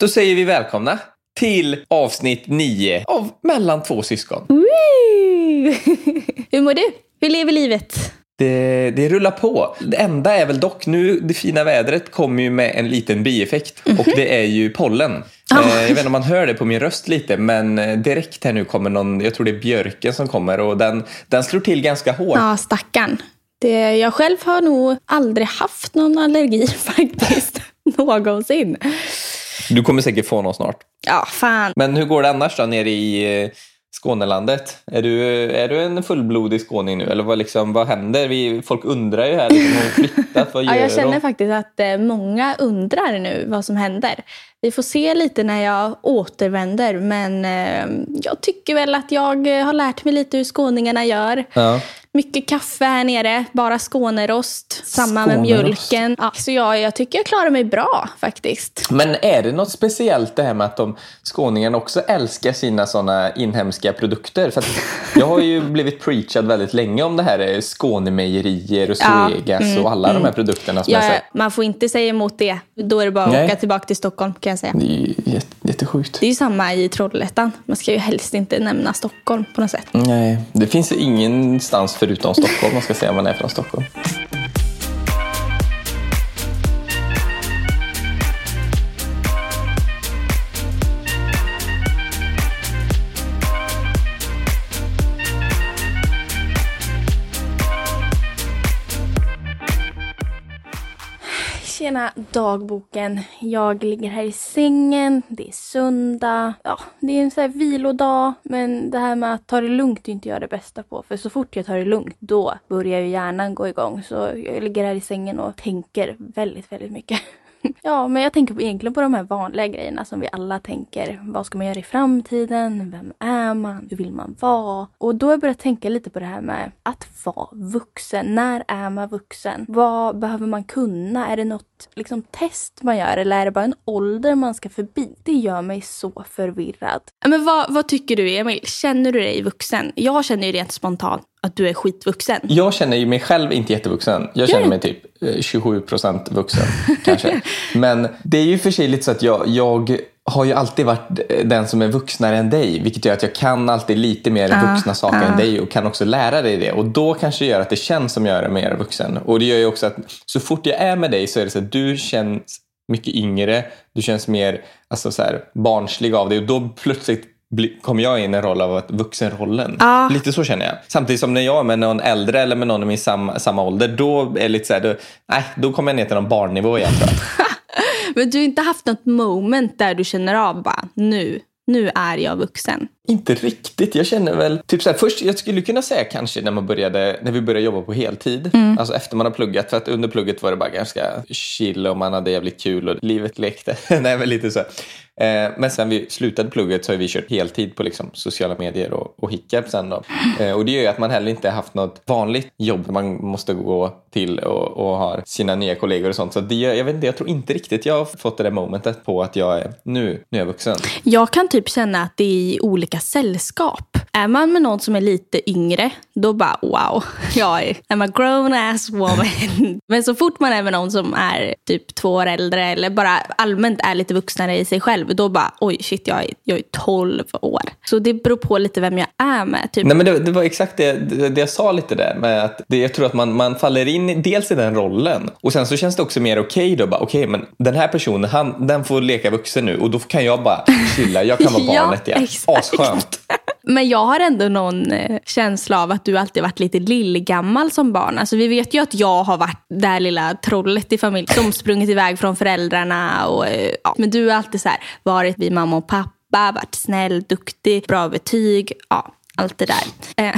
Då säger vi välkomna till avsnitt 9 av Mellan två syskon. Hur mår du? Hur lever livet? Det, det rullar på. Det enda är väl dock nu, det fina vädret kommer ju med en liten bieffekt och det är ju pollen. Ah. Eh, jag vet inte om man hör det på min röst lite men eh, direkt här nu kommer någon, jag tror det är björken som kommer och den, den slår till ganska hårt. Ja, stackarn. Det, jag själv har nog aldrig haft någon allergi faktiskt. Någonsin. Du kommer säkert få någon snart. Ja, fan. Men hur går det annars då nere i eh, Skånelandet? Är du, är du en fullblodig skåning nu eller vad, liksom, vad händer? Vi, folk undrar ju här, liksom, har flyttat? Vad gör Ja, jag känner hon? faktiskt att eh, många undrar nu vad som händer. Vi får se lite när jag återvänder, men eh, jag tycker väl att jag har lärt mig lite hur skåningarna gör. Ja. Mycket kaffe här nere, bara Skånerost, samma med Skånerost. mjölken. Ja, så jag, jag tycker jag klarar mig bra faktiskt. Men är det något speciellt det här med att de skåningarna också älskar sina sådana inhemska produkter? För jag har ju blivit preachad väldigt länge om det här eh, Skånemejerier och Ja, Zoegas och alla de här produkterna som här, man får inte säga emot det. Då är det bara att Nej. åka tillbaka till Stockholm kan jag säga. Det jättesjukt. Det är ju samma i Trollhättan. Man ska ju helst inte nämna Stockholm på något sätt. Nej, det finns ingenstans förutom Stockholm man ska säga om man är från Stockholm. Tjena dagboken. Jag ligger här i sängen. Det är söndag. Ja, det är en sån här vilodag. Men det här med att ta det lugnt är inte jag det bästa på. För så fort jag tar det lugnt, då börjar ju hjärnan gå igång. Så jag ligger här i sängen och tänker väldigt, väldigt mycket. Ja, men jag tänker egentligen på de här vanliga grejerna som vi alla tänker. Vad ska man göra i framtiden? Vem är man? Hur vill man vara? Och då har jag börjat tänka lite på det här med att vara vuxen. När är man vuxen? Vad behöver man kunna? Är det något liksom, test man gör eller är det bara en ålder man ska förbi? Det gör mig så förvirrad. Men vad, vad tycker du Emil? Känner du dig vuxen? Jag känner ju rent spontant att du är skitvuxen. Jag känner ju mig själv inte jättevuxen. Jag känner mig typ eh, 27% vuxen kanske. Men det är ju för sig lite så att jag, jag har ju alltid varit den som är vuxnare än dig. Vilket gör att jag kan alltid lite mer Ja, vuxna saker ja. än dig och kan också lära dig det. Och då kanske det gör att det känns som jag är mer vuxen. Och det gör ju också att så fort jag är med dig så är det så att du känns mycket yngre. Du känns mer alltså så här, barnslig av dig och då plötsligt kommer jag in i en roll av att vuxenrollen. Ja. Lite så känner jag. Samtidigt som när jag är med någon äldre eller med någon i min samma, samma ålder, då är lite så här, då, nej, då kommer jag ner till någon barnnivå igen tror jag. Men du har inte haft något moment där du känner av bara nu, nu är jag vuxen. Inte riktigt. Jag känner väl, typ så här, först, jag skulle kunna säga kanske när, man började, när vi började jobba på heltid. Alltså efter man har pluggat. För att under plugget var det bara ganska chill och man hade jävligt kul och livet lekte. Nej men lite så. Eh, men sen vi slutade plugget så har vi kört heltid på liksom, sociala medier och, och hickap sen då. Eh, och det gör ju att man heller inte haft något vanligt jobb man måste gå till och, och har sina nya kollegor och sånt. Så det, jag vet inte, jag tror inte riktigt jag har fått det där momentet på att jag är, nu, nu är jag vuxen. Jag kan typ känna att det är i olika sällskap. Är man med någon som är lite yngre, då bara wow, jag är I'm a grown ass woman. Men så fort man är med någon som är typ två år äldre eller bara allmänt är lite vuxnare i sig själv, då bara oj shit, jag är, jag är 12 år. Så det beror på lite vem jag är med. Typ. Nej, men det, det var exakt det, det, det jag sa lite där. Med att det, jag tror att man, man faller in dels i den rollen och sen så känns det också mer okej då. Bara, Okej, men den här personen, han, den får leka vuxen nu och då kan jag bara chilla. Jag kan vara Ja, barnet igen. exakt. Asskönt. Men jag har ändå någon eh, känsla av att du alltid varit lite lillgammal som barn. Alltså vi vet ju att jag har varit det här lilla trollet i familjen som sprungit iväg från föräldrarna. Och, eh, ja. Men du har alltid så här, varit vid mamma och pappa, varit snäll, duktig, bra betyg. Ja, allt det där. Eh,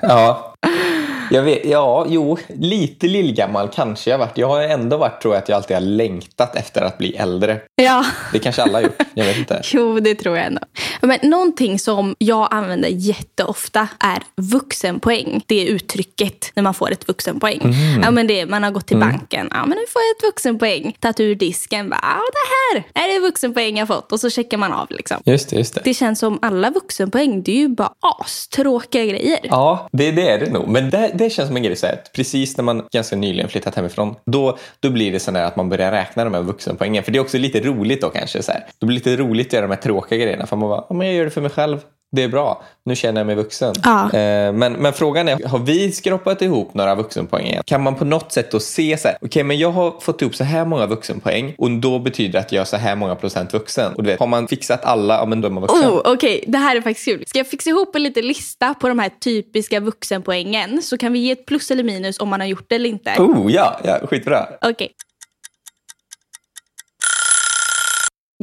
Ja. Jag vet, ja, jo, lite lillgammal kanske jag varit. Jag har ändå varit, tror jag, att jag alltid har längtat efter att bli äldre. ja. Det kanske alla har gjort. Jag vet inte. Jo, det tror jag ändå. Men någonting som jag använder jätteofta är vuxenpoäng. Det är uttrycket när man får ett vuxenpoäng. Ja, men det, man har gått till banken. Ja, men nu får jag ett vuxenpoäng. Tagit ur disken. Bara, ja, det här är det vuxenpoäng jag fått. Och så checkar man av. Liksom. Just det, just det. Det känns som alla vuxenpoäng, det är ju bara astråkiga grejer. Ja, det, det är det nog. Men det, det det känns som en grej så här, precis när man ganska nyligen flyttat hemifrån, då, då blir det så här att man börjar räkna de här vuxenpoängen. För det är också lite roligt då kanske. Så här. Då blir det lite roligt att göra de här tråkiga grejerna. För man bara, ja, men jag gör det för mig själv. Det är bra. Nu känner jag mig vuxen. Ja. Eh, men, men frågan är, har vi skrapat ihop några vuxenpoäng än? Kan man på något sätt då se så här, okej men jag har fått ihop så här många vuxenpoäng och då betyder det att jag är så här många procent vuxen. Och du vet, har man fixat alla, ja men då är man vuxen. Oh, Okej, det här är faktiskt kul. Ska jag fixa ihop en liten lista på de här typiska vuxenpoängen så kan vi ge ett plus eller minus om man har gjort det eller inte. Oh, ja, ja, skitbra. Okej.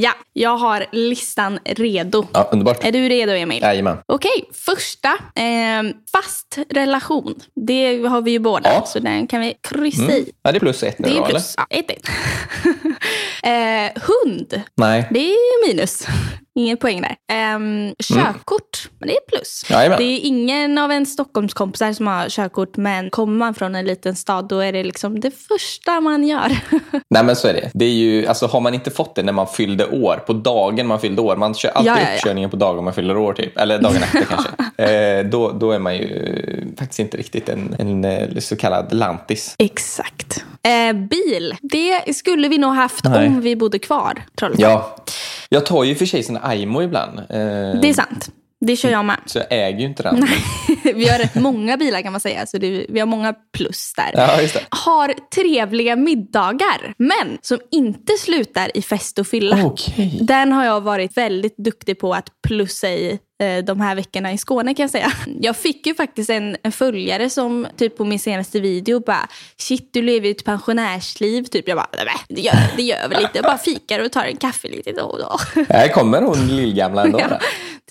Ja, jag har listan redo. Ja, underbart. Är du redo Emil? Jajamän. Okej, första. Eh, fast relation. Det har vi ju båda, Ja. så den kan vi kryssa i. Ja, det är plus ett nu Det då, är eller? plus. Ja, ett, ett. eh, hund. Nej. Det är minus. Ingen poäng där. Ehm, körkort. Men det är plus. Jajamän. Det är ingen av en Stockholmskompisar som har körkort. Men kommer man från en liten stad då är det liksom det första man gör. Nej men så är det. det är ju, alltså, har man inte fått det när man fyllde år, på dagen man fyllde år, man kör alltid Ja, ja, ja. uppkörningen på dagen man fyller år typ, eller dagen efter kanske. Eh, då, då är man ju faktiskt inte riktigt en, en eh, så kallad lantis. Exakt. Eh, bil. Det skulle vi nog haft Nej. om vi bodde kvar. Trollhättan. Ja, jag tar ju för sig sån Aimo ibland. Eh, Det är sant. Det kör jag med. Så jag äger ju inte den. vi har rätt många bilar kan man säga. Så det, vi har många plus där. Ja. Har trevliga middagar. Men som inte slutar i fest och fylla. Okej. Den har jag varit väldigt duktig på att plussa i de här veckorna i Skåne kan jag säga. Jag fick ju faktiskt en, en följare som typ på min senaste video bara shit du lever ju ett pensionärsliv typ. Jag bara nej det gör, det gör väl inte. Jag bara fikar och tar en kaffe lite då och då. Här kommer hon lillgamla ändå. Ja,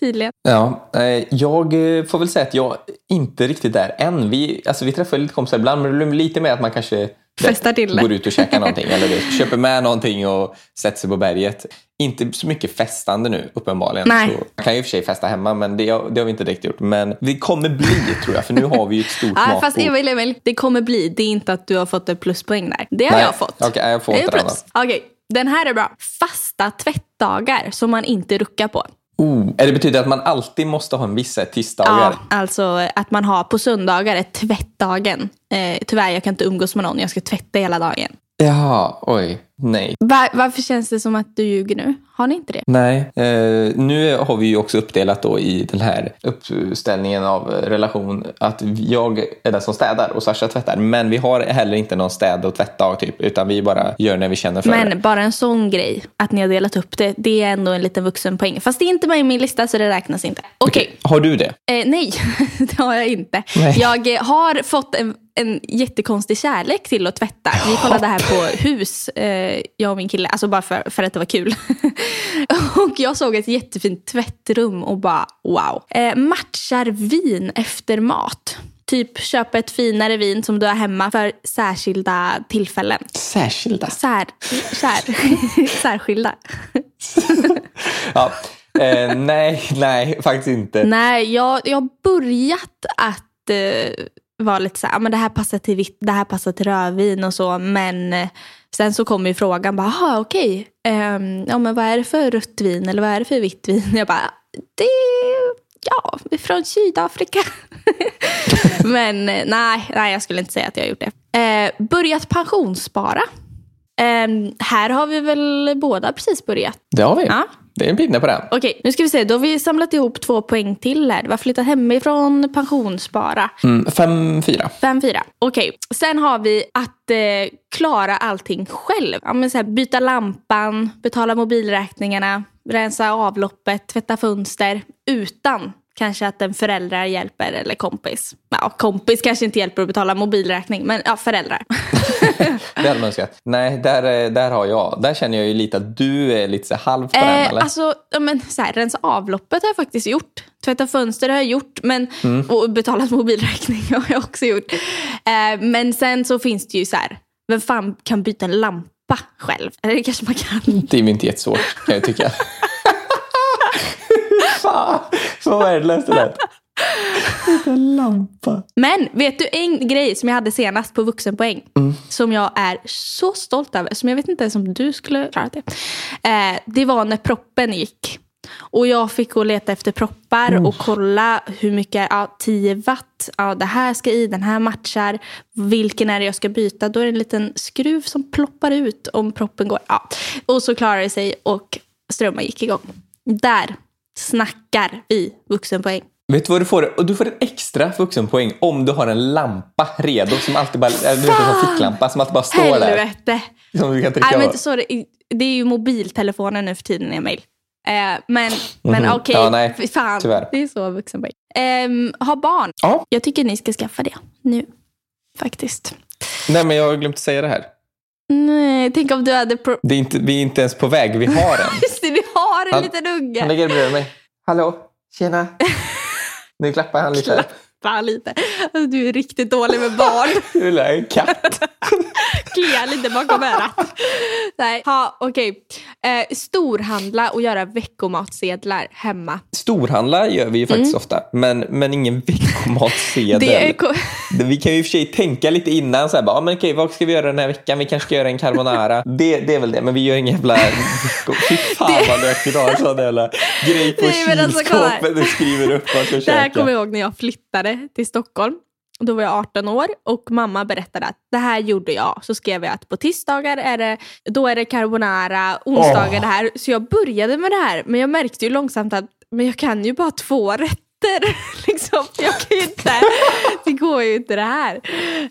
tydligen. Ja, eh, jag eh, får väl säga att jag inte riktigt där än. Vi, alltså, vi träffar lite kompisar ibland, men det blir lite mer att man kanske Festar till det. går ut och käkar någonting eller det, köper med någonting och sätter sig på berget. Inte så mycket festande nu uppenbarligen. Nej. Så man kan ju i och för sig festa hemma, men det, har- det har vi inte direkt gjort. Men det kommer bli tror jag, för nu har vi ju ett stort matbord. fast Emil, Emil, det kommer bli. Det är inte att du har fått ett pluspoäng där. Det har Nej, jag fått. okej, jag får inte det. Okej, den här är bra. Fasta tvättdagar som man inte ruckar på. Oh, är det betyder att man alltid måste ha en viss så tisdagar? Ja, alltså att man har på söndagar är tvättdagen. Eh, tyvärr, jag kan inte umgås med någon. Jag ska tvätta hela dagen. Ja, oj, nej. Va- varför känns det som att du ljuger nu? Har ni inte det? Nej, eh, nu har vi ju också uppdelat då i den här uppställningen av relation att jag är den som städar och Sasha tvättar. Men vi har heller inte någon städ och tvättdag typ, utan vi bara gör när vi känner för det. Men bara en sån grej, att ni har delat upp det, det är ändå en liten vuxenpoäng. Fast det är inte med i min lista så det räknas inte. Okej, Har du det? eh, nej, det har jag inte. Nej. Jag har fått en, en jättekonstig kärlek till att tvätta. Vi kollade här på hus, eh, jag och min kille, alltså bara för, för att det var kul. och jag såg ett jättefint tvättrum och bara wow. Eh, matchar vin efter mat. Typ köpa ett finare vin som du har hemma för särskilda tillfällen. Särskilda? Sär, sär, särskilda. Ja. Eh, nej, nej, faktiskt inte. Nej, jag, jag har börjat att eh, vara lite så här, "Ja, men det här passar till vitt, det här passar till rödvin och så. Men eh, sen så kommer ju frågan, bara, "Aha, okej, ehm, ja, men vad är det för rött vin eller vad är det för vitt vin? Jag bara, det ja, från Sydafrika. men eh, nej, nej, jag skulle inte säga att jag har gjort det. Eh, börjat pensionsspara. Ehm, här har vi väl båda precis börjat. Det har vi. Ja. Det är en pinne på den. Okej, nu ska vi se. Då har vi samlat ihop två poäng till här. Vi har flyttat hemifrån, pensionsspara. Mm, fem, fyra. Fem, fyra. Okej, sen har vi att eh, klara allting själv. Ja, men så här, byta lampan, betala mobilräkningarna, rensa avloppet, tvätta fönster utan kanske att en förälder hjälper eller kompis. Ja, kompis kanske inte hjälper att betala mobilräkning, men ja, föräldrar. Det hade man önskat. Nej, där, eh, där har jag. Där känner jag ju lite att du är lite så halvt på den, Eh, eller? alltså, ja, men, så här, rensa avloppet har jag faktiskt gjort. Tvätta fönster har jag gjort. Men, Mm. Och betalat mobilräkning har jag också gjort. Eh, men sen så finns det ju så här, vem fan kan byta en lampa själv? Eller det kanske man kan. Det är ju inte jättesvårt, kan jag tycka. Fan, så värdelöst det lät. Lampa. Men vet du en grej som jag hade senast på vuxenpoäng? Mm. Som jag är så stolt över. Som jag vet inte ens om du skulle klara det. Eh, det var när proppen gick. Och jag fick gå och leta efter proppar Oh. och kolla hur mycket, ja 10 watt att ja, det här ska i, den här matchar. Vilken är det jag ska byta? Då är det en liten skruv som ploppar ut om proppen går. Ja. Och så klarar det sig och strömmar gick igång. Där snackar vi vuxenpoäng. Vet du vad du får? Du får en extra vuxenpoäng om du har en lampa redo som alltid bara, du vet, en ficklampa som alltid bara står Helvete. där. Som du kan trycka Nej, men så det, det är ju mobiltelefonen nu för tiden, Emil. Eh, men men Mhm. okej, Ja, nej, fy fan. tyvärr. Det är så vuxenpoäng. Eh, ha barn. Ja. Jag tycker ni ska skaffa det nu. Faktiskt. Nej, men jag har glömt säga det här. Nej, tänk om du hade... Det är inte, vi är inte ens på väg, vi har en. Just det, vi har en Han- liten Han unge. ligger bredvid mig. Hallå, tjena. Nu klappar han lite. Klappa lite. Alltså, du är riktigt dålig med barn. Du är en katt. Klia lite bakom örat. Nej, ha, okej. Eh, storhandla och göra veckomatsedlar hemma. Storhandla gör vi ju faktiskt ofta, men, men ingen veckomatsedel. Mm. Det är ko- Vi kan ju i och för sig tänka lite innan, så här, bara, ah, men okej, vad ska vi göra den här veckan? Vi kanske ska göra en carbonara. Det, det är väl det, men vi gör ingen jävla... Fy fan Det- vad lökigt att ha en sån jävla grej på alltså, kylskåpet du skriver upp vad du ska Det här käka. kommer jag ihåg när jag flyttade till Stockholm. Då var jag 18 år och mamma berättade att det här gjorde jag. Så skrev jag att på tisdagar är det, då är det carbonara, onsdagar Åh. det här. Så jag började med det här, men jag märkte ju långsamt att men jag kan ju bara två rätter. liksom. Jag kan inte, det går ju inte det här.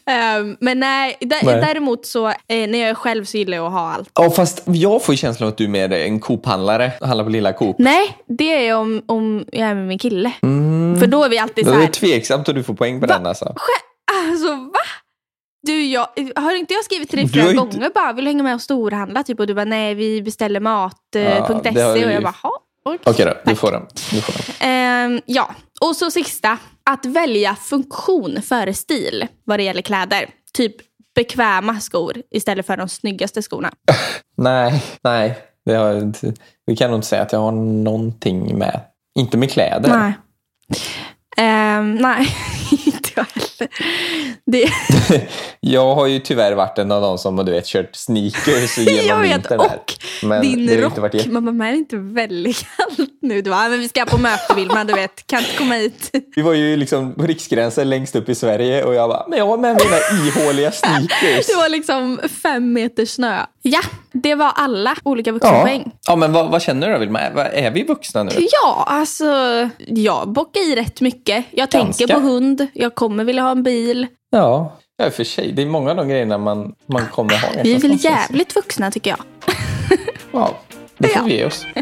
Ehm, men nej, d- Nej. däremot så eh, när jag är själv så gillar jag att ha allt. Ja, fast jag får ju känslan av att du är mer en Coop-handlare. Handlar på lilla Coop. Nej, det är om, om jag är med min kille. Mm. För då är vi alltid så Det här. är tveksamt om du får poäng på den alltså. Alltså va? Du, jag, har inte jag skrivit till dig flera inte- gånger bara, vill du hänga med och storhandla? Typ, och du bara, nej vi beställer mat.se Ja, det har vi och jag bara, "Ha, okej. Okej då, du får den. Du får den. Ehm, ja, och så sista. Att välja funktion före stil vad det gäller kläder. Typ bekväma skor istället för de snyggaste skorna. Nej, nej. Det, har, det kan nog inte säga att jag har någonting med. Inte med kläder. Nej. Ehm, nej, inte jag heller. Det, Jag har ju tyvärr varit en av de som du vet, kört sneakers jag genom vet, vintern. här. och Men din rock. varit bara, men är inte väldigt kallt nu? Du bara, "Ja, men vi ska på möte Vilma, du vet, kan inte komma hit. Vi var ju liksom på riksgränsen längst upp i Sverige och jag bara, men jag har med mina ihåliga sneakers. Det var liksom fem meter snö. Ja, det var alla olika Ja. vuxenpoäng. ja, men vad, vad känner du då Vilma? Är, är vi vuxna nu? Ja, alltså jag bockar i rätt mycket. Jag Ganska. tänker på hund, jag kommer vilja ha en bil. Ja, ja för sig. Det är många av de grejerna man, man kommer ha. Vi är väl jävligt vuxna tycker jag. Ja, det får Ja. vi ge oss.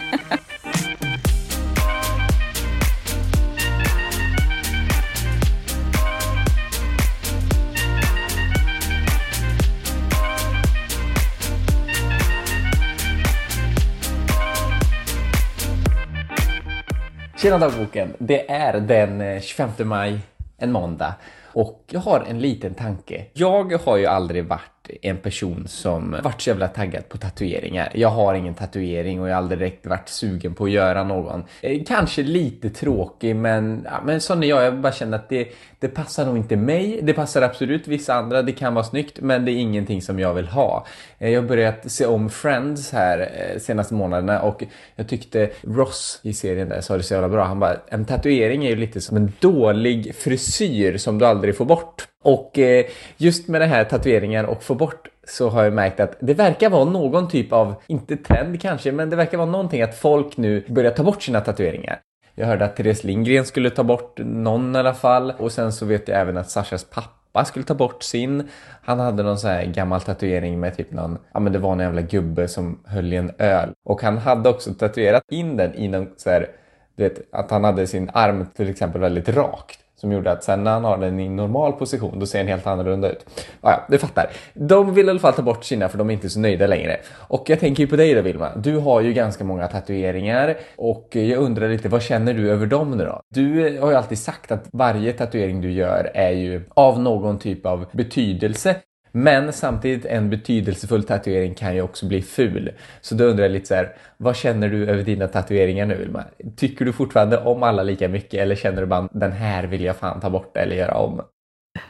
Tjena dagboken! Det är den eh, 25 maj, en måndag. Och jag har en liten tanke. Jag har ju aldrig varit en person som varit så jävla taggad på tatueringar. Jag har ingen tatuering och jag har aldrig direkt varit sugen på att göra någon. Eh, Kanske lite tråkig men, ja, men sån är jag. Jag bara känner att det, det passar nog inte mig. Det passar absolut vissa andra. Det kan vara snyggt men det är ingenting som jag vill ha. Eh, Jag har börjat se om Friends här eh, senaste månaderna och jag tyckte Ross i serien där sa det så jävla bra. Han bara, en tatuering är ju lite som en dålig frisyr som du aldrig får bort. Och eh, just med det här tatueringar och få bort så har jag märkt att det verkar vara någon typ av, inte trend kanske, men det verkar vara någonting att folk nu börjar ta bort sina tatueringar. Jag hörde att Therese Lindgren skulle ta bort någon i alla fall och sen så vet jag även att Sashas pappa skulle ta bort sin. Han hade någon sån här gammal tatuering med typ någon, ja men det var en jävla gubbe som höll i en öl. Och han hade också tatuerat in den i någon så här, du vet, att han hade sin arm till exempel väldigt rakt. Som gjorde att sen när han har den i normal position då ser den helt annorlunda ut. Ah, ja, du fattar. De vill i alla fall ta bort sina för de är inte så nöjda längre. Och jag tänker ju på dig då Vilma. Du har ju ganska många tatueringar och jag undrar lite, vad känner du över dem nu då? Du har ju alltid sagt att varje tatuering du gör är ju av någon typ av betydelse. Men samtidigt en betydelsefull tatuering kan ju också bli ful. Så då undrar jag lite så här, vad känner du över dina tatueringar nu Vilma? Tycker du fortfarande om alla lika mycket eller känner du bara den här vill jag fan ta bort eller göra om?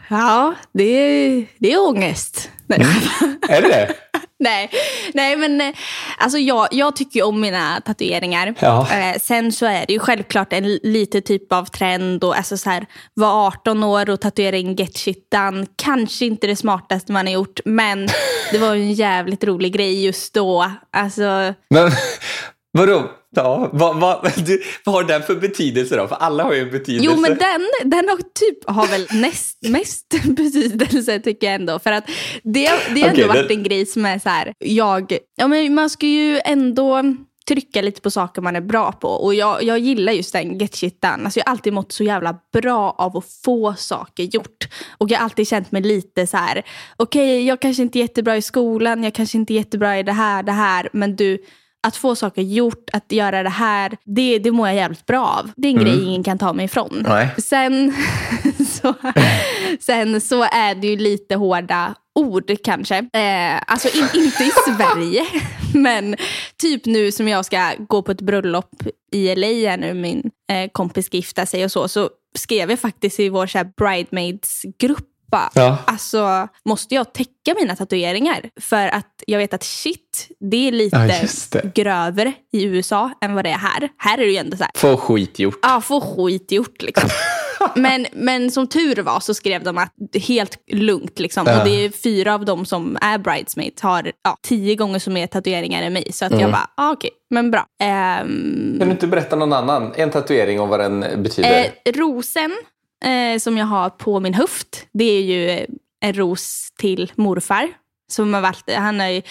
Ja, det är, det är ångest. Nej, Är det det? nej, nej, men eh, alltså jag, jag tycker om mina tatueringar. Ja. Eh, sen så är det ju självklart en lite typ av trend och alltså så här, var 18 år och tatuera in get shit done. Kanske inte det smartaste man har gjort, men det var ju en jävligt rolig grej just då. Alltså, Men vadå? Ja, vad, vad, du, vad har den för betydelse då? För alla har ju en betydelse. Jo, men den, den har, typ, har väl näst mest betydelse tycker jag ändå. För att det, det har ändå Okej, varit det- en grej som är så här, jag, ja men man ska ju ändå trycka lite på saker man är bra på. Och jag, jag gillar just den get shit done. Alltså jag har alltid mått så jävla bra av att få saker gjort. Och jag har alltid känt mig lite så här, okej jag kanske inte är jättebra i skolan, jag kanske inte är jättebra i det här, det här, men du, att få saker gjort, att göra det här, det, det mår jag jävligt bra av. Det är en grej ingen kan ta mig ifrån. Nej. Sen, så, sen så är det ju lite hårda ord kanske. Eh, alltså in, inte i Sverige, men typ nu som jag ska gå på ett bröllop i LA nu, min eh, kompis ska gifta sig och så, så skrev jag faktiskt i vår bridemaids-grupp bara, Ja. Alltså, måste jag täcka mina tatueringar? För att jag vet att shit, det är lite Ja, det. grövre i USA än vad det är här. Här är det ju ändå så här, Få skit gjort. Ja, få skit gjort liksom. Men, men som tur var så skrev de att helt lugnt. Liksom. Ja. Och det är fyra av dem som är bridesmaids har ja, tio gånger så mer tatueringar än mig. Så att jag bara, ah, okej, men bra. Ehm, Kan du inte berätta någon annan? En tatuering och vad den betyder? eh, rosen eh, som jag har på min höft, det är ju eh, en ros till morfar. Som har varit, han, har ju,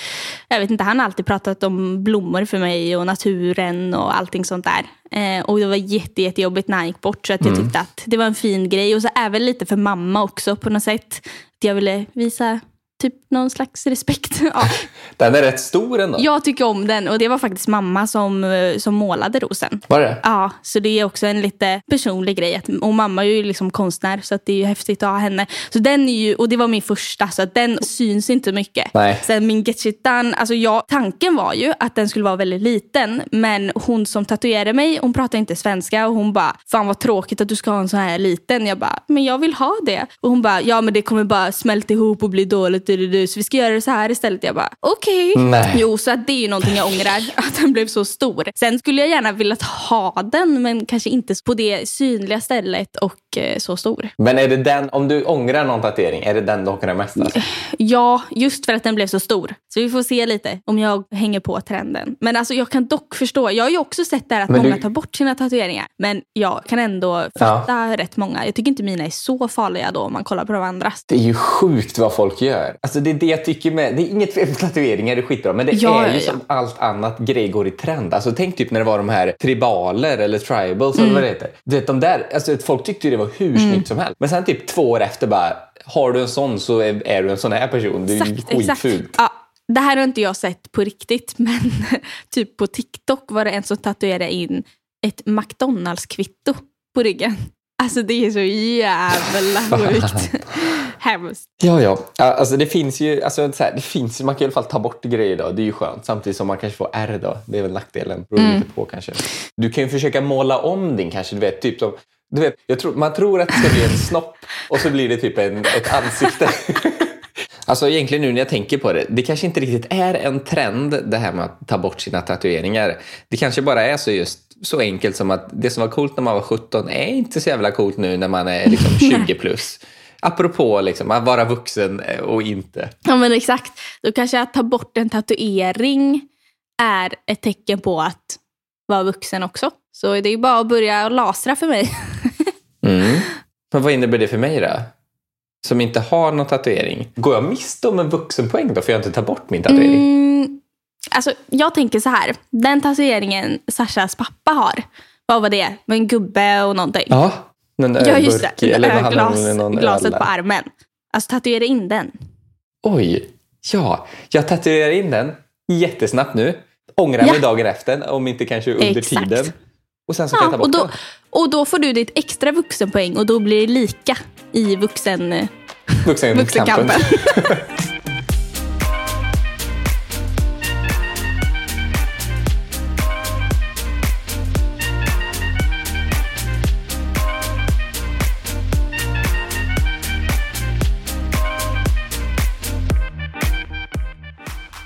jag vet inte, han har alltid pratat om blommor för mig och naturen och allting sånt där. Eh, och det var jätte, jättejobbigt när han gick bort så att jag tyckte att det var en fin grej. Och så även lite för mamma också på något sätt. Att jag ville visa typ någon slags respekt. ja. Den är rätt stor ändå. Jag tycker om den och det var faktiskt mamma som, eh, som målade rosen. Var det? Ja, så det är också en lite personlig grej. Och mamma är ju liksom konstnär så att det är ju häftigt att ha henne. Så den är ju, och det var min första så att den syns inte mycket. Nej. Sen min Get Shit Done, alltså jag, tanken var ju att den skulle vara väldigt liten. Men hon som tatuerade mig, hon pratar inte svenska och hon bara, fan vad tråkigt att du ska ha en sån här liten. Jag bara, men jag vill ha det. Och hon bara, ja men det kommer bara smälta ihop och bli dåligt. Så vi ska göra det så här istället. Jag bara, okej. Nej. Jo, så att det är ju någonting jag ångrar, att den blev så stor. Sen skulle jag gärna velat ha den, men kanske inte på det synliga stället och eh, så stor. Men är det den, om du ångrar någon tatuering, är det den du ångrar mest? Alltså? Ja, just för att den blev så stor. Så vi får se lite om jag hänger på trenden. Men alltså jag kan dock förstå, jag har ju också sett där att Men många du- tar bort sina tatueringar. Men jag kan ändå fatta rätt många. Jag tycker inte mina är så farliga då om man kollar på de andras. Det är ju sjukt vad folk gör. Alltså det är det jag tycker med, det är inget fel på tatueringar, det är skitbra. Men det Ja, är ju ja, som allt annat grej går i trend. Alltså tänk typ när det var de här tribaler eller tribals eller vad det heter. Du vet, de där, alltså folk tyckte ju det var hur snyggt som helst. Men sen typ två år efter bara, har du en sån så är, är du en sån här person. Du är ju skitfult. Ja, det här har inte jag sett på riktigt, men typ på TikTok var det en som tatuerade in ett McDonalds-kvitto på ryggen. Alltså det är så jävla sjukt. Hemskt. Ja, ja. Alltså det finns ju, alltså så här, det finns, man kan i alla fall ta bort grejer då. Det är ju skönt. Samtidigt som man kanske får R då. Det är väl nackdelen. Beror Mm. lite på kanske. Du kan ju försöka måla om din kanske. Du vet, typ som, du vet, jag tror, man tror att det ska bli en snopp och så blir det typ en, ett ansikte. Alltså egentligen nu när jag tänker på det, det kanske inte riktigt är en trend det här med att ta bort sina tatueringar. Det kanske bara är så just så enkelt som att det som var coolt när man var 17 är inte så jävla coolt nu när man är liksom 20 plus. Apropå liksom, att vara vuxen och inte. Ja men exakt. Då kanske att ta bort en tatuering är ett tecken på att vara vuxen också. Så det är ju bara att börja lasra för mig. Mm. Men vad innebär det för mig då? Som inte har någon tatuering. Går jag miste om en vuxenpoäng då för jag inte tar bort min tatuering? Mm, alltså, jag tänker så här. Den tatueringen Sashas pappa har, vad var det? Var en gubbe och någonting. Ja, en Ja, just det. Eller vad Ö- handlar det om? Glas, Någon glaset öl på armen. Alltså tatuera in den. Oj, ja. Jag tatuerar in den jättesnabbt nu. Ångrar Ja. mig dagen efter, om inte kanske under Exakt. tiden. Och sen så kan jag ta bort och, då, den. och då får du ditt extra vuxenpoäng och då blir det lika i vuxen, Vuxen, vuxenkampen.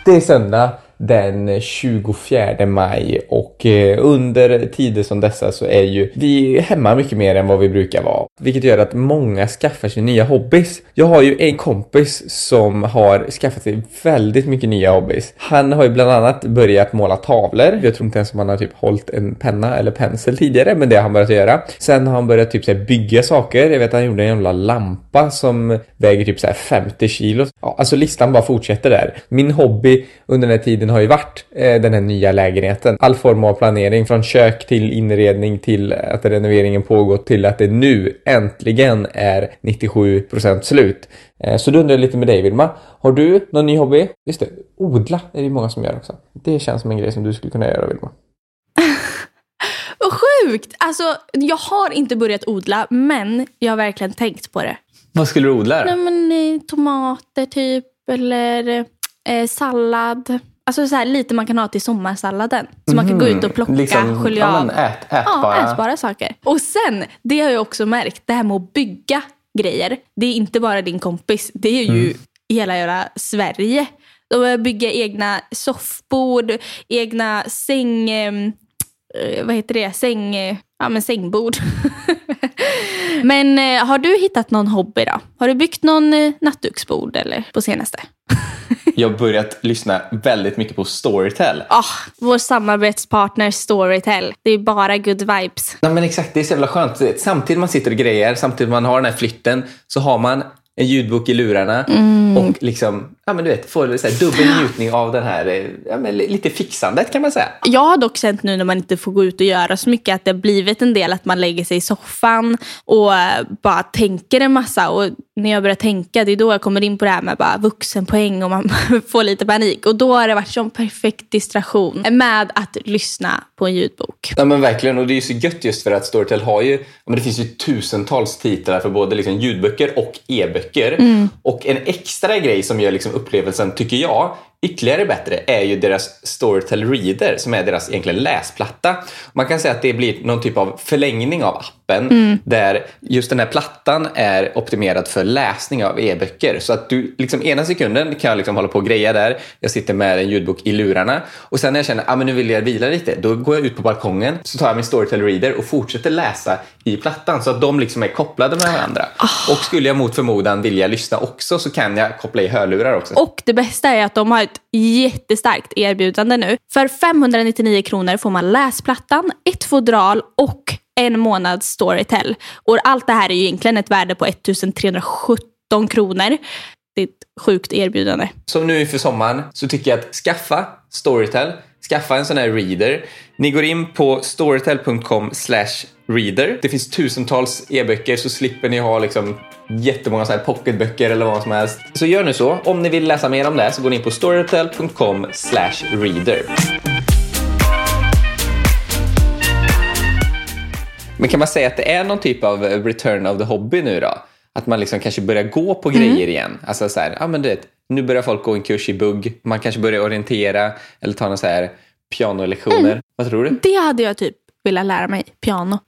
Det är söndag den 24 maj och eh, under tider som dessa så är ju vi hemma mycket mer än vad vi brukar vara. Vilket gör att många skaffar sig nya hobbys. Jag har ju en kompis som har skaffat sig väldigt mycket nya hobbys. Han har ju bland annat börjat måla tavlor. Jag tror inte ens om han har typ hållit en penna eller pensel tidigare, men det har han börjat göra. Sen har han börjat typ så bygga saker. Jag vet att han gjorde en jävla lampa som väger typ så 50 kilo. Ja, alltså listan bara fortsätter där. Min hobby under den här tiden har ju varit eh, den här nya lägenheten. All form av planering från kök till inredning till att renoveringen pågått till att det nu äntligen är 97% slut. Eh, så då undrar jag lite med dig Vilma. Har du någon ny hobby? Just det, odla är det många som gör också. Det känns som en grej som du skulle kunna göra Vilma. Vad sjukt! Alltså, jag har inte börjat odla, men jag har verkligen tänkt på det. Vad skulle du odla Nej, men, eh, tomater typ, eller eh, sallad. Alltså så här, lite man kan ha till sommarsalladen. Så man kan gå ut och plocka, Liksom, skölja ja, av. men ät, Ja, ätbara. ätbara saker. Och sen, det har jag också märkt, det här med att bygga grejer. Det är inte bara din kompis, det är ju hela jävla Sverige. De börjar bygga egna soffbord, egna säng... eh, vad heter det? Säng... Ja, men sängbord. men eh, har du hittat någon hobby då? Har du byggt någon eh, nattduksbord eller på senaste? Jag börjat lyssna väldigt mycket på Storytel. Ah, vår samarbetspartner Storytel. Det är bara good vibes. Nej, men exakt, det är så jävla skönt. Samtidigt man sitter och grejer, samtidigt man har den här flytten, så har man en ljudbok i lurarna och liksom, ja men du vet, får så här, dubbel njutning av den här, eh, ja, men li- lite fixandet kan man säga. Jag har dock känt nu när man inte får gå ut och göra så mycket att det har blivit en del att man lägger sig i soffan och eh, bara tänker en massa. Och när jag börjar tänka, det är då jag kommer in på det här med bara vuxenpoäng och man får lite panik. Och då har det varit som perfekt distraktion med att lyssna på en ljudbok. Ja men verkligen, och det är ju så gött just för att Storytel har ju, men det finns ju tusentals titlar för både liksom ljudböcker och e-böcker. Och en extra grej som gör liksom upplevelsen, tycker jag, ytterligare bättre är ju deras Storytel Reader som är deras egentligen läsplatta. Man kan säga att det blir någon typ av förlängning av appen där just den här plattan är optimerad för läsning av e-böcker. Så att du liksom ena sekunden kan jag liksom hålla på och greja där. Jag sitter med en ljudbok i lurarna och sen när jag känner att ah, men nu vill jag vila lite, då går jag ut på balkongen så tar jag min Storytel Reader och fortsätter läsa i plattan så att de liksom är kopplade med varandra. Och skulle jag mot förmodan vilja lyssna också så kan jag koppla i hörlurar också. Och det bästa är att de har ett jättestarkt erbjudande nu. För 599 kronor får man läsplattan, ett fodral och en månads Storytel. Och allt det här är ju egentligen ett värde på 1317 kronor. Det är ett sjukt erbjudande. Som nu inför sommaren så tycker jag att skaffa Storytel, skaffa en sån här reader. Ni går in på storytel.com reader. Det finns tusentals e-böcker så slipper ni ha liksom jättemånga så här pocketböcker eller vad som helst. Så gör nu så. Om ni vill läsa mer om det så går ni in på storytel.com reader. Men kan man säga att det är någon typ av return of the hobby nu då? Att man liksom kanske börjar gå på grejer igen. Alltså så här, ja men du vet, nu börjar folk gå en kurs i bugg. Man kanske börjar orientera eller ta några så här pianolektioner. Vad tror du? Det hade jag typ velat lära mig, piano.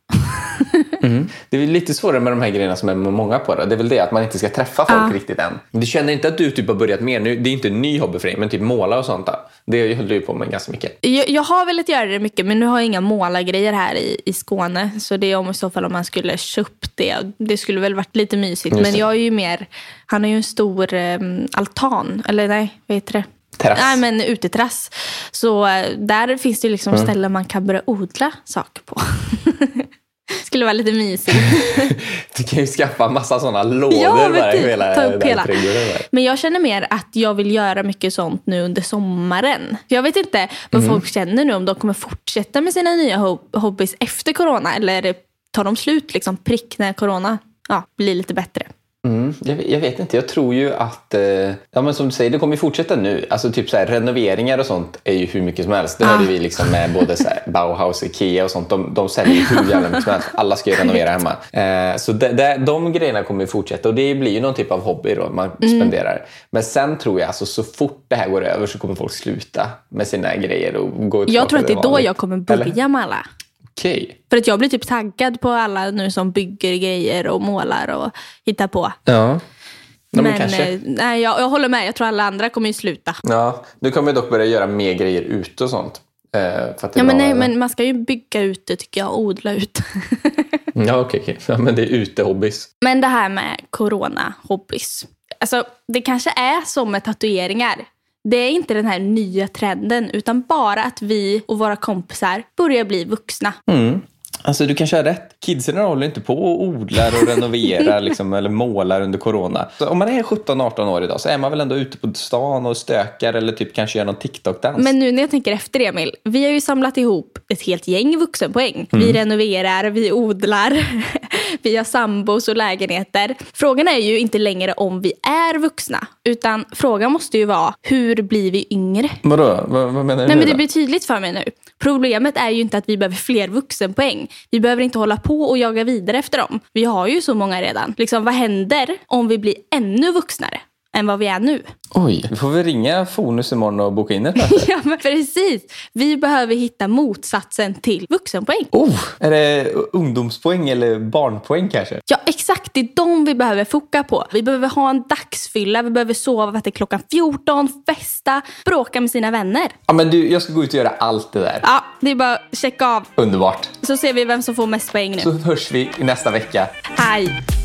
Det är lite svårare med de här grejerna som är med många på det. Är väl det att man inte ska träffa folk Ja. riktigt än. Du känner inte att du typ har börjat mer nu? Det är inte en ny hobby för dig, men typ måla och sånt? Det höll du på med ganska mycket. Jag, jag har velat göra det mycket men nu har jag inga målargrejer här i, i Skåne. Så det är om i så fall om man skulle köpt det. Det skulle väl varit lite mysigt. Men jag är ju mer, han har ju en stor eh, altan. Eller nej, vad heter det? Terrass. Nej men uteterrass. Så eh, där finns det liksom Mm. ställen man kan börja odla saker på. skulle vara lite mysigt. Du kan ju skaffa en massa sådana lådor Ja, bara i typ, hela ta upp hela. Men jag känner mer att jag vill göra mycket sånt nu under sommaren. Jag vet inte vad Mm. folk känner nu, om de kommer fortsätta med sina nya hob- hobbys efter corona. Eller tar de slut liksom prick när corona ja, blir lite bättre. Mm, jag, jag vet inte, jag tror ju att, eh, ja men som du säger, det kommer ju fortsätta nu. Alltså typ så här, renoveringar och sånt är ju hur mycket som helst. Det hörde vi liksom med både så här, Bauhaus, Ikea och sånt. De, de säljer ju hur jävla mycket som helst. Alla ska ju renovera hemma. Eh, så de, de, de grejerna kommer ju fortsätta och det blir ju någon typ av hobby då man spenderar. Men sen tror jag, alltså, så fort det här går över så kommer folk sluta med sina grejer och gå Jag tror att det är då jag kommer börja med alla. Okej. För att jag blir typ taggad på alla nu som bygger grejer och målar och hittar på. Ja. men men kanske. eh, nej, jag, jag håller med. Jag tror alla andra kommer ju sluta. Ja, du kommer dock börja göra mer grejer ute och sånt. Eh, för att det Ja, men, var- nej, men man ska ju bygga ute tycker jag och odla ut. Ja, okej, okej. Ja, men det är utehobbys. Men det här med corona-hobbys. Alltså, det kanske är som med tatueringar. Det är inte den här nya trenden utan bara att vi och våra kompisar börjar bli vuxna. Mm. Alltså du kanske har rätt. Kidsen håller inte på och odlar och renoverar liksom, eller målar under corona. Så om man är 17-18 år idag så är man väl ändå ute på stan och stökar eller typ kanske gör någon TikTok-dans. Men nu när jag tänker efter Emil, vi har ju samlat ihop ett helt gäng vuxenpoäng. Vi renoverar, vi odlar, vi har sambos och lägenheter. Frågan är ju inte längre om vi är vuxna, utan frågan måste ju vara hur blir vi yngre? Vadå? Vad, vad menar du Nej, nu men det då? blir tydligt för mig nu. Problemet är ju inte att vi behöver fler vuxenpoäng. Vi behöver inte hålla på och jaga vidare efter dem. Vi har ju så många redan. Liksom, vad händer om vi blir ännu vuxnare än vad vi är nu? Oj, vi får väl ringa Fonus imorgon och boka in ett möte. Ja, men precis. Vi behöver hitta motsatsen till vuxenpoäng. Oh, är det ungdomspoäng eller barnpoäng kanske? Ja, exakt. Det är de vi behöver foka på. Vi behöver ha en dagsfylla, vi behöver sova till klockan 14, festa, bråka med sina vänner. Ja, men du, jag ska gå ut och göra allt det där. Ja, det är bara att checka av. Underbart. Så ser vi vem som får mest poäng nu. Så hörs vi i nästa vecka. Hej!